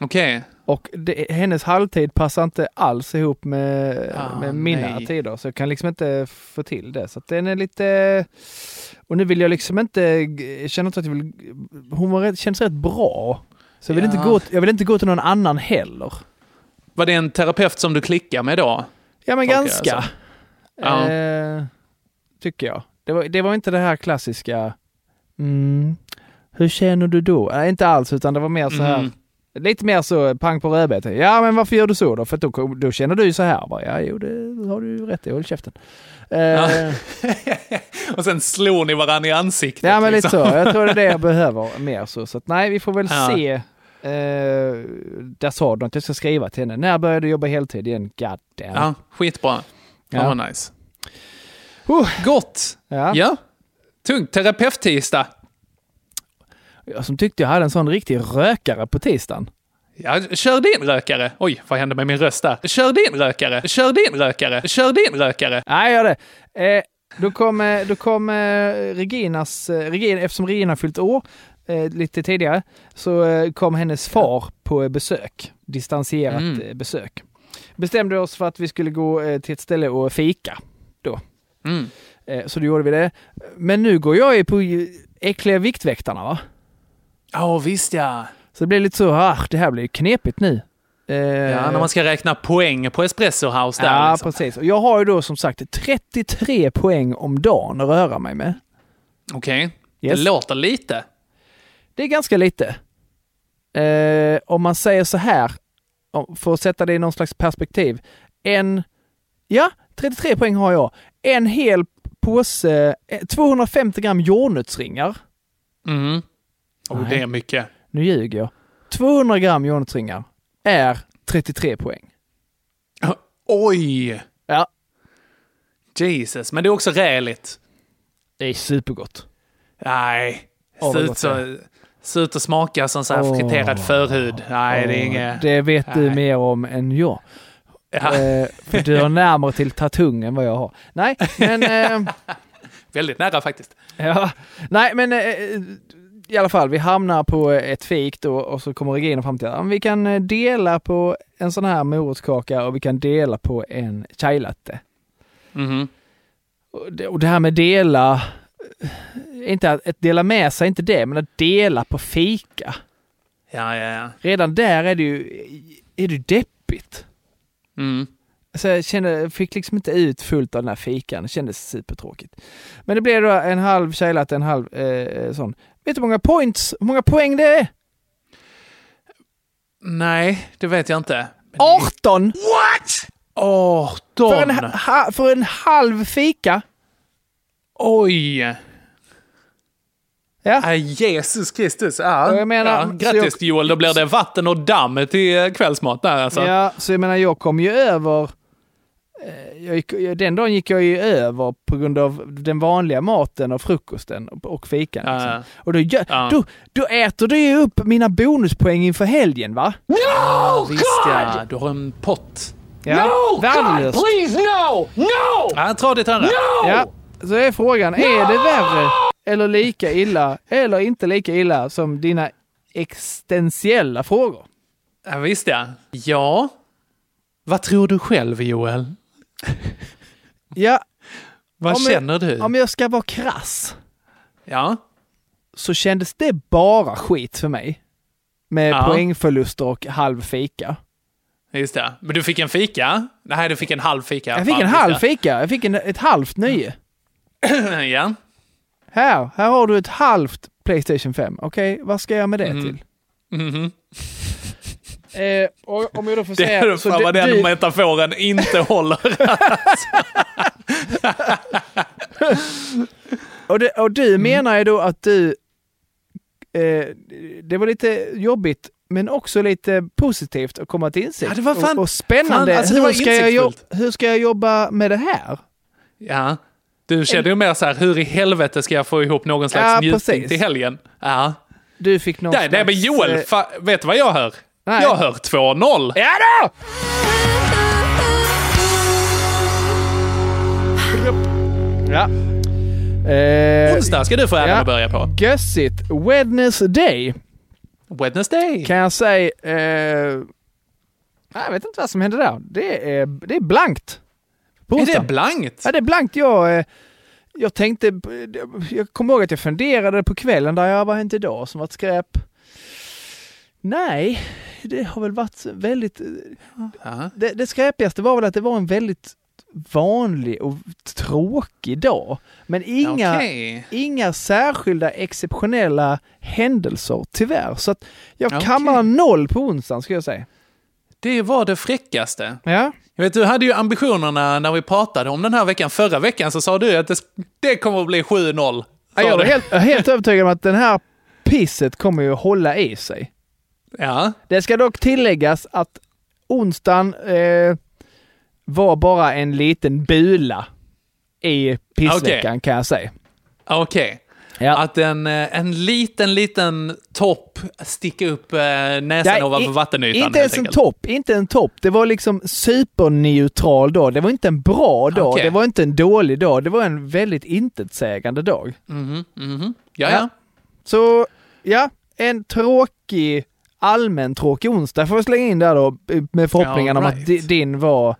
Okej. Och det, hennes halvtid passar inte alls ihop med, Ah, med mina nej. tider. Så jag kan liksom inte få till det. Så den är lite... Och nu vill jag liksom inte... Jag känner inte att jag vill... Hon var rätt, känns rätt bra. Så jag vill, Ja. inte gå, jag vill inte gå till någon annan heller. Var det en terapeut som du klickar med då? Ja men ganska. så. Ja. Eh, tycker jag. Det var, det var inte det här klassiska... Mm, hur känner du då? Nej, inte alls, utan det var mer så här... Mm. Lite mer så pang på rödbetan. Ja, men varför gör du så då? För då, då känner du ju så här. Bara, ja, jo, det har du rätt i. Håll käften. Eh, Ja. ja. Och sen slår ni varandra i ansiktet. men lite så. liksom. Jag tror det är det jag behöver mer så. Så att, nej, vi får väl Ja. se. Eh, där sa du att jag ska skriva till henne. När började du jobba heltid igen? God damn. Ja, skitbra. Ja. Ja. vad nice. Uh. Gott! Ja. Ja. Tungt. Terapeut-tisdag. Jag som tyckte jag hade en sån riktig rökare på tisdagen. Ja, kör din rökare. Oj, vad hände med min röst där? Kör din rökare. Kör din rökare. Kör din rökare. Nej, gör det. Eh, då kom, eh, då kom eh, Reginas, eh, Regina, eftersom Regina fyllt år eh, lite tidigare, så kom hennes far på besök. Distanserat Mm. besök. Bestämde oss för att vi skulle gå eh, till ett ställe och fika då. Mm. Eh, så då gjorde vi det. Men nu går jag ju på äckliga Viktväktarna va? Ja, visst ja. Så det blir lite så, ah, det här blir ju knepigt nu. Eh, Ja, när man ska räkna poäng på Espresso House där. Ja, liksom. precis. Och jag har ju då som sagt 33 poäng om dagen att röra mig med. Okej. Yes. Det låter lite. Det är ganska lite. Eh, om man säger så här, för att sätta det i någon slags perspektiv. En, ja, 33 poäng har jag. En hel påse, eh, 250 gram jordnötsringar. Mm. Och det är mycket. Nu ljuger jag. 200 gram jordnötsringar är 33 poäng. Oj! Ja. Jesus, men det är också räligt. Det är supergott. Nej. Gott så, ser ut att smaka som så här Åh. friterad förhud. Nej, det är inget... Det vet du Nej. mer om än jag. Ja. Eh, för du har närmare till tatung än vad jag har. Nej, men... Eh, Väldigt nära faktiskt. ja, nej, men eh, i alla fall, vi hamnar på ett fik då och så kommer Regina fram till att vi kan eh, dela på en sån här morotskaka och vi kan dela på en chai latte. Mhm. Och det, och det här med dela, inte att, dela med sig, inte det, men att dela på fika. Ja, ja, ja. Redan där är det ju, är det deppigt. Mm. Så jag kände, fick liksom inte ut fullt av den här fikan. Det kändes supertråkigt. Men det blev då en halv latte, en halv eh, sån. Vet du hur många points, hur många poäng det är? Nej, det vet jag inte. 18! What? 18! För en, ha, för en halv fika? Oj! Ja. Äh, Jesus Kristus. Ja. Jag menar, ja. Grattis jag- Joel, då blir det vatten och damm till eh, kvällsmat där alltså. Ja, så jag menar jag kom ju över eh, jag gick, den dagen gick jag ju över på grund av den vanliga maten och frukosten och, fikan. Ja, Liksom. Och då, Ja. då, då äter det ju upp mina bonuspoäng inför helgen va? Ja, visst ja. Du har en pott. Ja, No, God, värdelöst. please, no! No! Ja, tradigt hörru. No! Ja, så är frågan, är det värre eller lika illa eller inte lika illa som dina existentiella frågor? Ja, visst ja. Ja. Vad tror du själv Joel? Ja, Vad Om jag- känner du? om jag ska vara krass Ja. så kändes det bara skit för mig. Med Ja. poängförluster och halv fika. Just det. Men du fick en fika? Nej, du fick en halv fika. Jag fick en halv fika, jag fick en, ett halvt nöje. ja. Här, här har du ett halvt Playstation 5. Okej, vad ska jag med det Mhm. till? Mhm. Eh, och om jag då får Det säga... är så fan vad den du- metaforen inte håller. Och, det, och Mm. du menar ju då att du... Eh, det var lite jobbigt, men också lite positivt att komma till insikt. Ja, det var fan- och, och spännande. fan, alltså, det hur, ska jag jo- insiktsfullt. hur ska jag jobba med det här? ja. Du kände ju mer så här, hur i helvete ska jag få ihop någon slags Ja, njutning precis. till helgen? Ja. Du fick någon Nej, nej men slags, Joel, eh, vet du vad jag hör? Nej. Jag hör 2-0. Ja då! Ja. Eh, Onsdag ska du få äran ja. att börja på. Gössigt. Wednesday Wednesday. kan jag säga. Eh, jag vet inte vad som hände där. Det är, det är blankt. På Är det blankt? Ja, det är blankt. Jag, eh, jag tänkte, jag kommer ihåg att jag funderade på kvällen där jag, vad hänt idag som varit skräp? Nej, det har väl varit väldigt, Ja. det, det skräpigaste var väl att det var en väldigt vanlig och tråkig dag. Men inga, Okej. inga särskilda exceptionella händelser tyvärr. Så att jag Okej. kammar noll på onsdagen ska jag säga. Det var det fräckaste. Ja, Jag vet, du hade ju ambitionerna när vi pratade om den här veckan. Förra veckan så sa du att det, det kommer att bli 7-0. Ja, jag är helt, helt övertygad om att den här pisset kommer ju att hålla i sig. Ja. Det ska dock tilläggas att onsdagen eh, var bara en liten bula i pissveckan kan jag säga. Okej. Ja. Att en, eh, en liten, liten topp sticker upp eh, näsan Ja, ovanför vattenytan. Inte ens en topp, inte en topp. Det var liksom superneutral dag. Det var inte en bra dag, Okej. det var inte en dålig dag. Det var en väldigt intetsägande dag. Mhm, mhm. Ja, Ja. ja. Så ja, en tråkig, allmän tråkig onsdag får vi slänga in där då med förhoppningen Ja, om att right. di- din var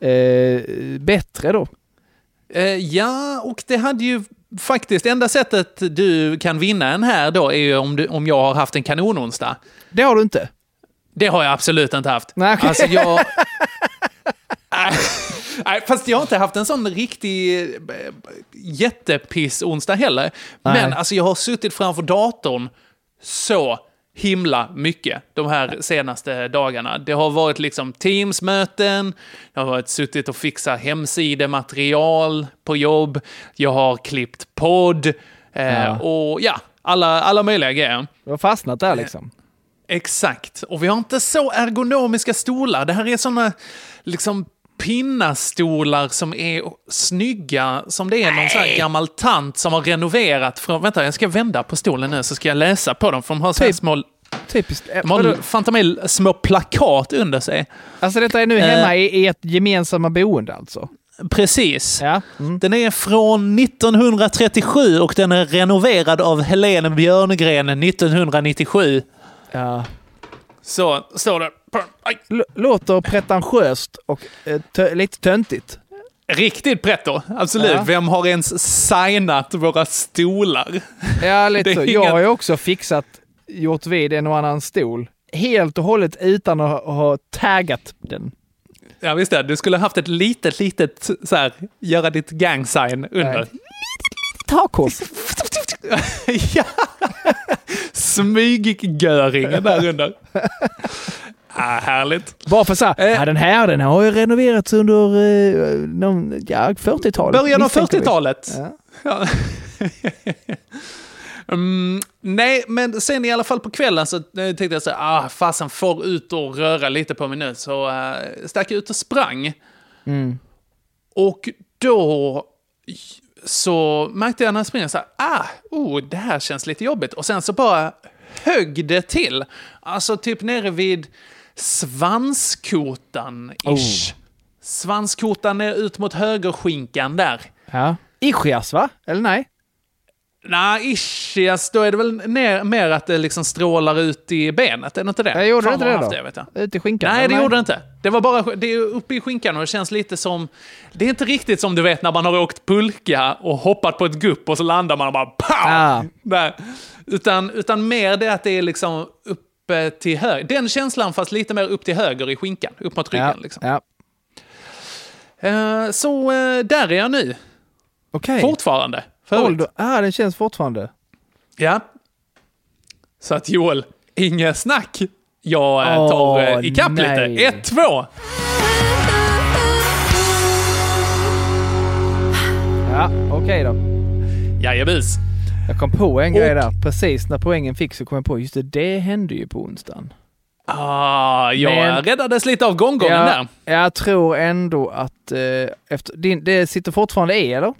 eh, bättre då. Eh, ja, och det hade ju faktiskt, enda sättet du kan vinna en här då är ju om, du, om jag har haft en kanononsdag. Det har du inte. Det har jag absolut inte haft. Nej, okej. Alltså jag... Nej, fast jag har inte haft en sån riktig eh, jättepiss-onsdag heller. Men Nej. alltså jag har suttit framför datorn så himla mycket de här senaste dagarna. Det har varit liksom Teams-möten, jag har varit suttit och fixat hemsidematerial på jobb, jag har klippt podd eh, Ja. och ja, alla, alla möjliga grejer. Du har fastnat där liksom. Exakt. Och vi har inte så ergonomiska stolar. Det här är såna liksom pinnastolar som är snygga, som det är någon sån här gammal tant som har renoverat från... Vänta, jag ska vända på stolen nu så ska jag läsa på dem, för de har så här Typ. små... Typiskt. Eh, De har små plakat under sig. Alltså detta är nu Eh. hemma i, i ett gemensamma boende alltså? Precis. Ja. Mm. Den är från 1937 och den är renoverad av Helene Björngren 1997. Ja. Så står det. L- låter pretentiöst och eh, lite töntigt. Riktigt pretto, absolut. Ja. Vem har ens signat våra stolar? Ja, lite så. Jag har ju också fixat, gjort vid en och annan stol. Helt och hållet utan att ha, taggat den. Ja, visst det. Du skulle haft ett litet, litet, så här, göra ditt gang-sign under. Takkors. ja. Smyggöringen där under. Ah, härligt. Bara för så här, Eh. ja, den här den har ju renoverats under eh, någon, ja, 40-talet. Början av misstänker vi. 40-talet. Ja. Ja. Mm, nej, men sen i alla fall på kvällen så eh, tänkte jag så ah, fasen får ut och röra lite på mig nu. Så uh, stack jag ut och sprang. Mm. Och då så märkte jag när jag springer så här, ah, oh, det här känns lite jobbigt. Och sen så bara högg det till. Alltså typ nere vid svanskotan-ish. Svanskotan är ut mot högerskinkan där. Ja. Ischias va? Eller nej? Nej, ischias, då är det väl ner, mer att det liksom strålar ut i benet, är det inte det? Jag gjorde Fan inte det då? Det, vet jag. Ute i skinkan? Nej, det eller gjorde det inte. Det var bara det är uppe i skinkan och det känns lite som... Det är inte riktigt som du vet när man har åkt pulka och hoppat på ett gupp och så landar man och bara pow! Ah. Där. Utan, utan mer det att det är liksom uppe till höger. Den känslan fast lite mer upp till höger i skinkan, upp mot ryggen. Ja. Liksom. ja. Eh, så eh, där är jag nu. Okej. Fortfarande. Ålder. Ah, den känns fortfarande. Ja. Så att Joel, inget snack. Jag eh, Åh, tar uh, ikapp nej. lite. Ett, två. Ja, okej då. Jajebus. Jag kom på en grej där. Precis när poängen fick så kom jag på, just det, det hände ju på onsdagen. Ah, jag Men- räddades lite av gånggången där. jag, jag tror ändå att eh, efter, din, det sitter fortfarande E, eller?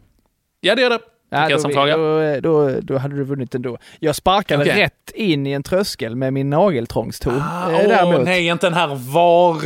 Ja, det gör det. Ja, jag då, som fråga. då, då, då hade du vunnit ändå. Jag sparkade Okej. rätt in i en tröskel med min nageltrångsto. Ah, eh, däremot. nej, inte den här var...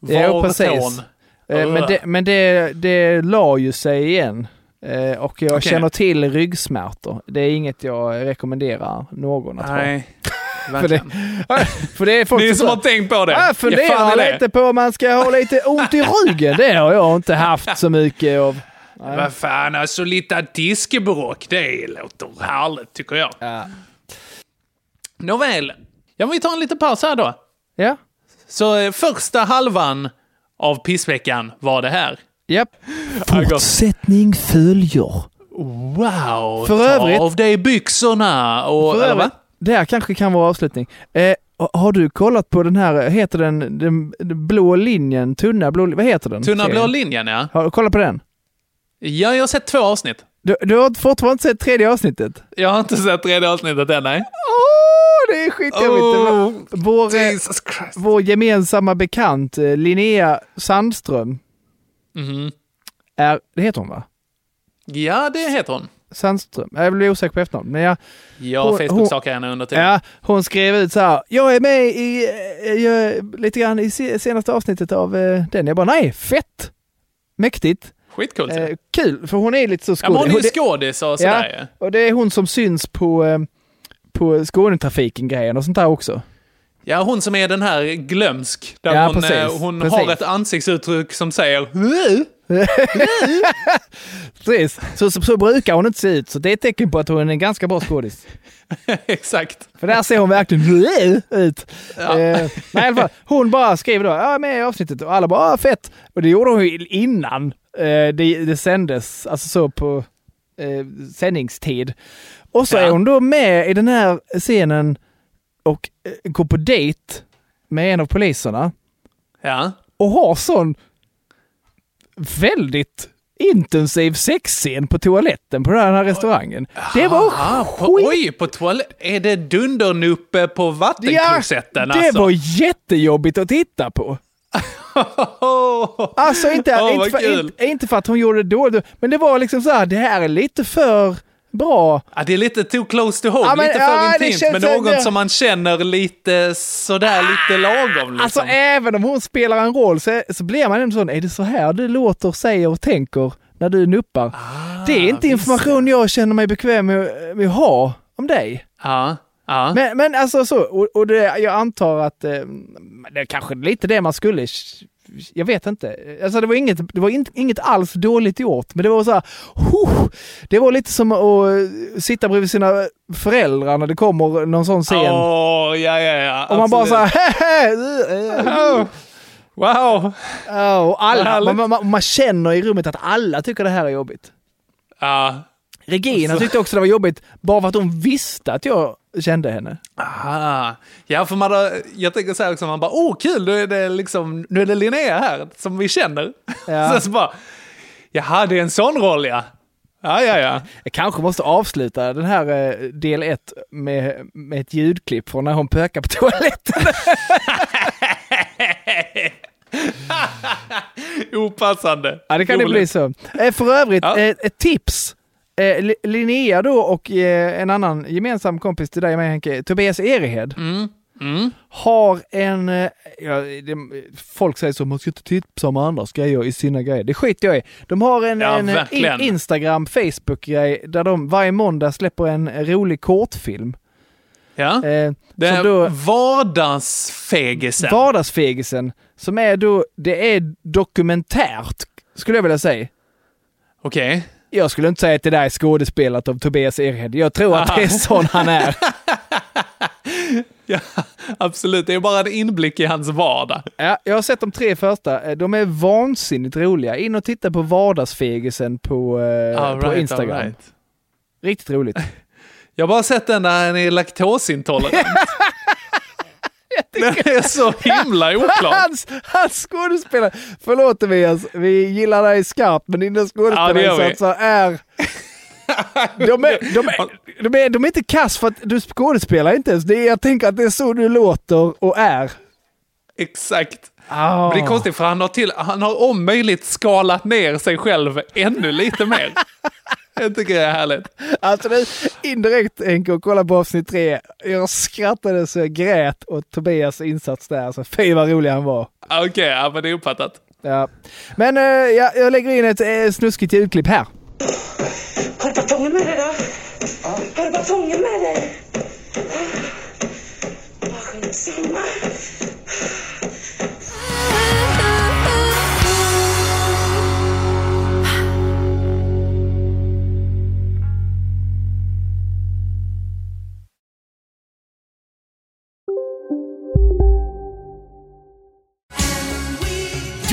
Jo, precis. Var-tån. Eh, Men, det, men det, det la ju sig igen. Eh, Och jag Okej. känner till ryggsmärtor. Det är inget jag rekommenderar någon att ha. Nej, För det, för det är folk Ni som har tänkt på det. Jag funderar i det. lite på om man ska ha lite ont i ryggen. Det har jag inte haft så mycket av. Vad fan, alltså lite diskebråck, det låter härligt tycker jag. Ja. Nåväl, ja, vi tar en liten paus här då. Ja. Så eh, första halvan av pissveckan var det här. Japp. Fortsätt. Fortsättning följer. Wow! För ta övrigt- av dig byxorna och... För övrigt, det här kanske kan vara avslutning. Eh, har du kollat på den här, heter den, den, den blå linjen, tunna blå, vad heter den? Tunna blå linjen, ja. Har du kollat på den? Ja, jag har sett två avsnitt. Du, du har fortfarande inte sett tredje avsnittet? Jag har inte sett tredje avsnittet än, nej. Åh, det är skitjobbigt. Oh, vår, eh, vår gemensamma bekant eh, Linnea Sandström, Mhm. är, det heter hon va? Ja, det heter hon. Sandström. Jag blir osäker på efternamn. Men jag, Jag Hon- Facebook-stalkar henne under tiden. ja, hon skrev ut så här. Jag är med i, eh, jag, lite grann i se- senaste avsnittet av eh, den. Jag bara nej, fett! Mäktigt! Skitcoolt. Eh, kul, för hon är lite så ja, men hon är ju skådis. skådis och sådär ja. och det är hon som syns på, eh, på Skånetrafiken-grejen och sånt där också. Ja, hon som är den här glömsk. Där Ja, hon, precis, eh, hon precis. har ett ansiktsuttryck som säger Precis, så, så, så brukar hon inte se ut. Så det är ett tecken på att hon är en ganska bra skådis. Exakt. För där ser hon verkligen ut. Ja. Eh, nej, i alla fall, hon bara skriver då, ja, jag är med i avsnittet och alla bara, ah, fett. Och det gjorde hon ju innan eh, det, det sändes, alltså så på eh, sändningstid. Och så Ja. är hon då med i den här scenen och eh, går på dejt med en av poliserna Ja. och har sån väldigt intensiv sexscen på toaletten på den här restaurangen. Det var Ah, på, oj, på toalett. Är det dundernuppe på vattenklosetten det alltså? var jättejobbigt att titta på. Alltså inte, Åh, inte, för, inte, inte för att hon gjorde det dåligt, men det var liksom så här, det här är lite för bra. Ja, det är lite too close to home, Ja, men- lite ja, för det intimt, men något det- som man känner lite sådär lite lagom. Liksom. Alltså även om hon spelar en roll så, så blir man ändå sån, är det så här du låter, säger och tänker när du nuppar? Ah, det är inte information jag känner mig bekväm med, med att ha om dig. ja, ja. Men, men alltså så, och, och det, jag antar att eh, det är kanske lite det man skulle, jag vet inte. Alltså det var inget, det var inte, inget alls dåligt gjort, men det var så här, huh, det var lite som att eh, sitta bredvid sina föräldrar när det kommer någon sån scen. Ja, ja, ja. och man bara så här, Wow! Ja, och Vad alla, man, man, man känner i rummet att alla tycker det här är jobbigt. Ja. Regina Och så- tyckte också det var jobbigt bara för att hon visste att jag kände henne. Aha. Ja, för man har, jag tänker så här också, man bara, åh kul, nu är det liksom, nu är det Linnea här som vi känner. Ja. Sen så bara, jaha, det är en sån roll ja. Ja, ja, ja. Jag kanske måste avsluta den här eh, del ett med, med ett ljudklipp från när hon pökar på toaletten. Opassande. Ja, det kan det Roligt. bli så. Eh, För övrigt, Ja. eh, ett tips. Eh, Li- Linnea då och eh, en annan gemensam kompis till dig med Henke, Tobias Erehed, Mm. Mm. har en... eh, Ja, det, folk säger så, man ska inte tipsa om andras grejer i sina grejer. Det skiter jag i. De har en, Ja, en eh, in, Instagram, Facebook-grej där de varje måndag släpper en rolig kortfilm. Ja. Eh, Det är då- vardagsfegisen. Vardagsfegisen, som är då, det är dokumentärt, skulle jag vilja säga. Okej. Jag skulle inte säga att det där är skådespelat av Tobias Erhed. Jag tror att det är sån han är. Ja, absolut, det är bara en inblick i hans vardag. Ja, jag har sett de tre första. Eh, De är vansinnigt roliga. In och titta på vardagsfegisen på, eh, på right, Instagram. right. Riktigt roligt. Jag har bara sett den där han är laktosintolerant. Den är så himla oklar. Hans, hans skådespelare, förlåt Tobias, vi gillar dig skarpt, men dina Ja, det skådespelarinsatser är... De är, de, är, de, är, de är inte kass för att du skådespelar inte ens. Det är, jag tänker att det är så du låter och är. Exakt. Ah. Men det är konstigt för han har, till, han har om möjligt skalat ner sig själv ännu lite mer. Jag tycker det är härligt. Alltså det, indirekt Henke, och kolla på avsnitt tre. Jag skrattade så jag grät åt Tobias insats där. Alltså, fy vad rolig han var. Okej, ja, men det är uppfattat. Ja. Men eh, jag, jag lägger in ett eh, snuskigt ljudklipp här. Har du batonger med dig då? Har du batonger med dig? Vad skyndsamma.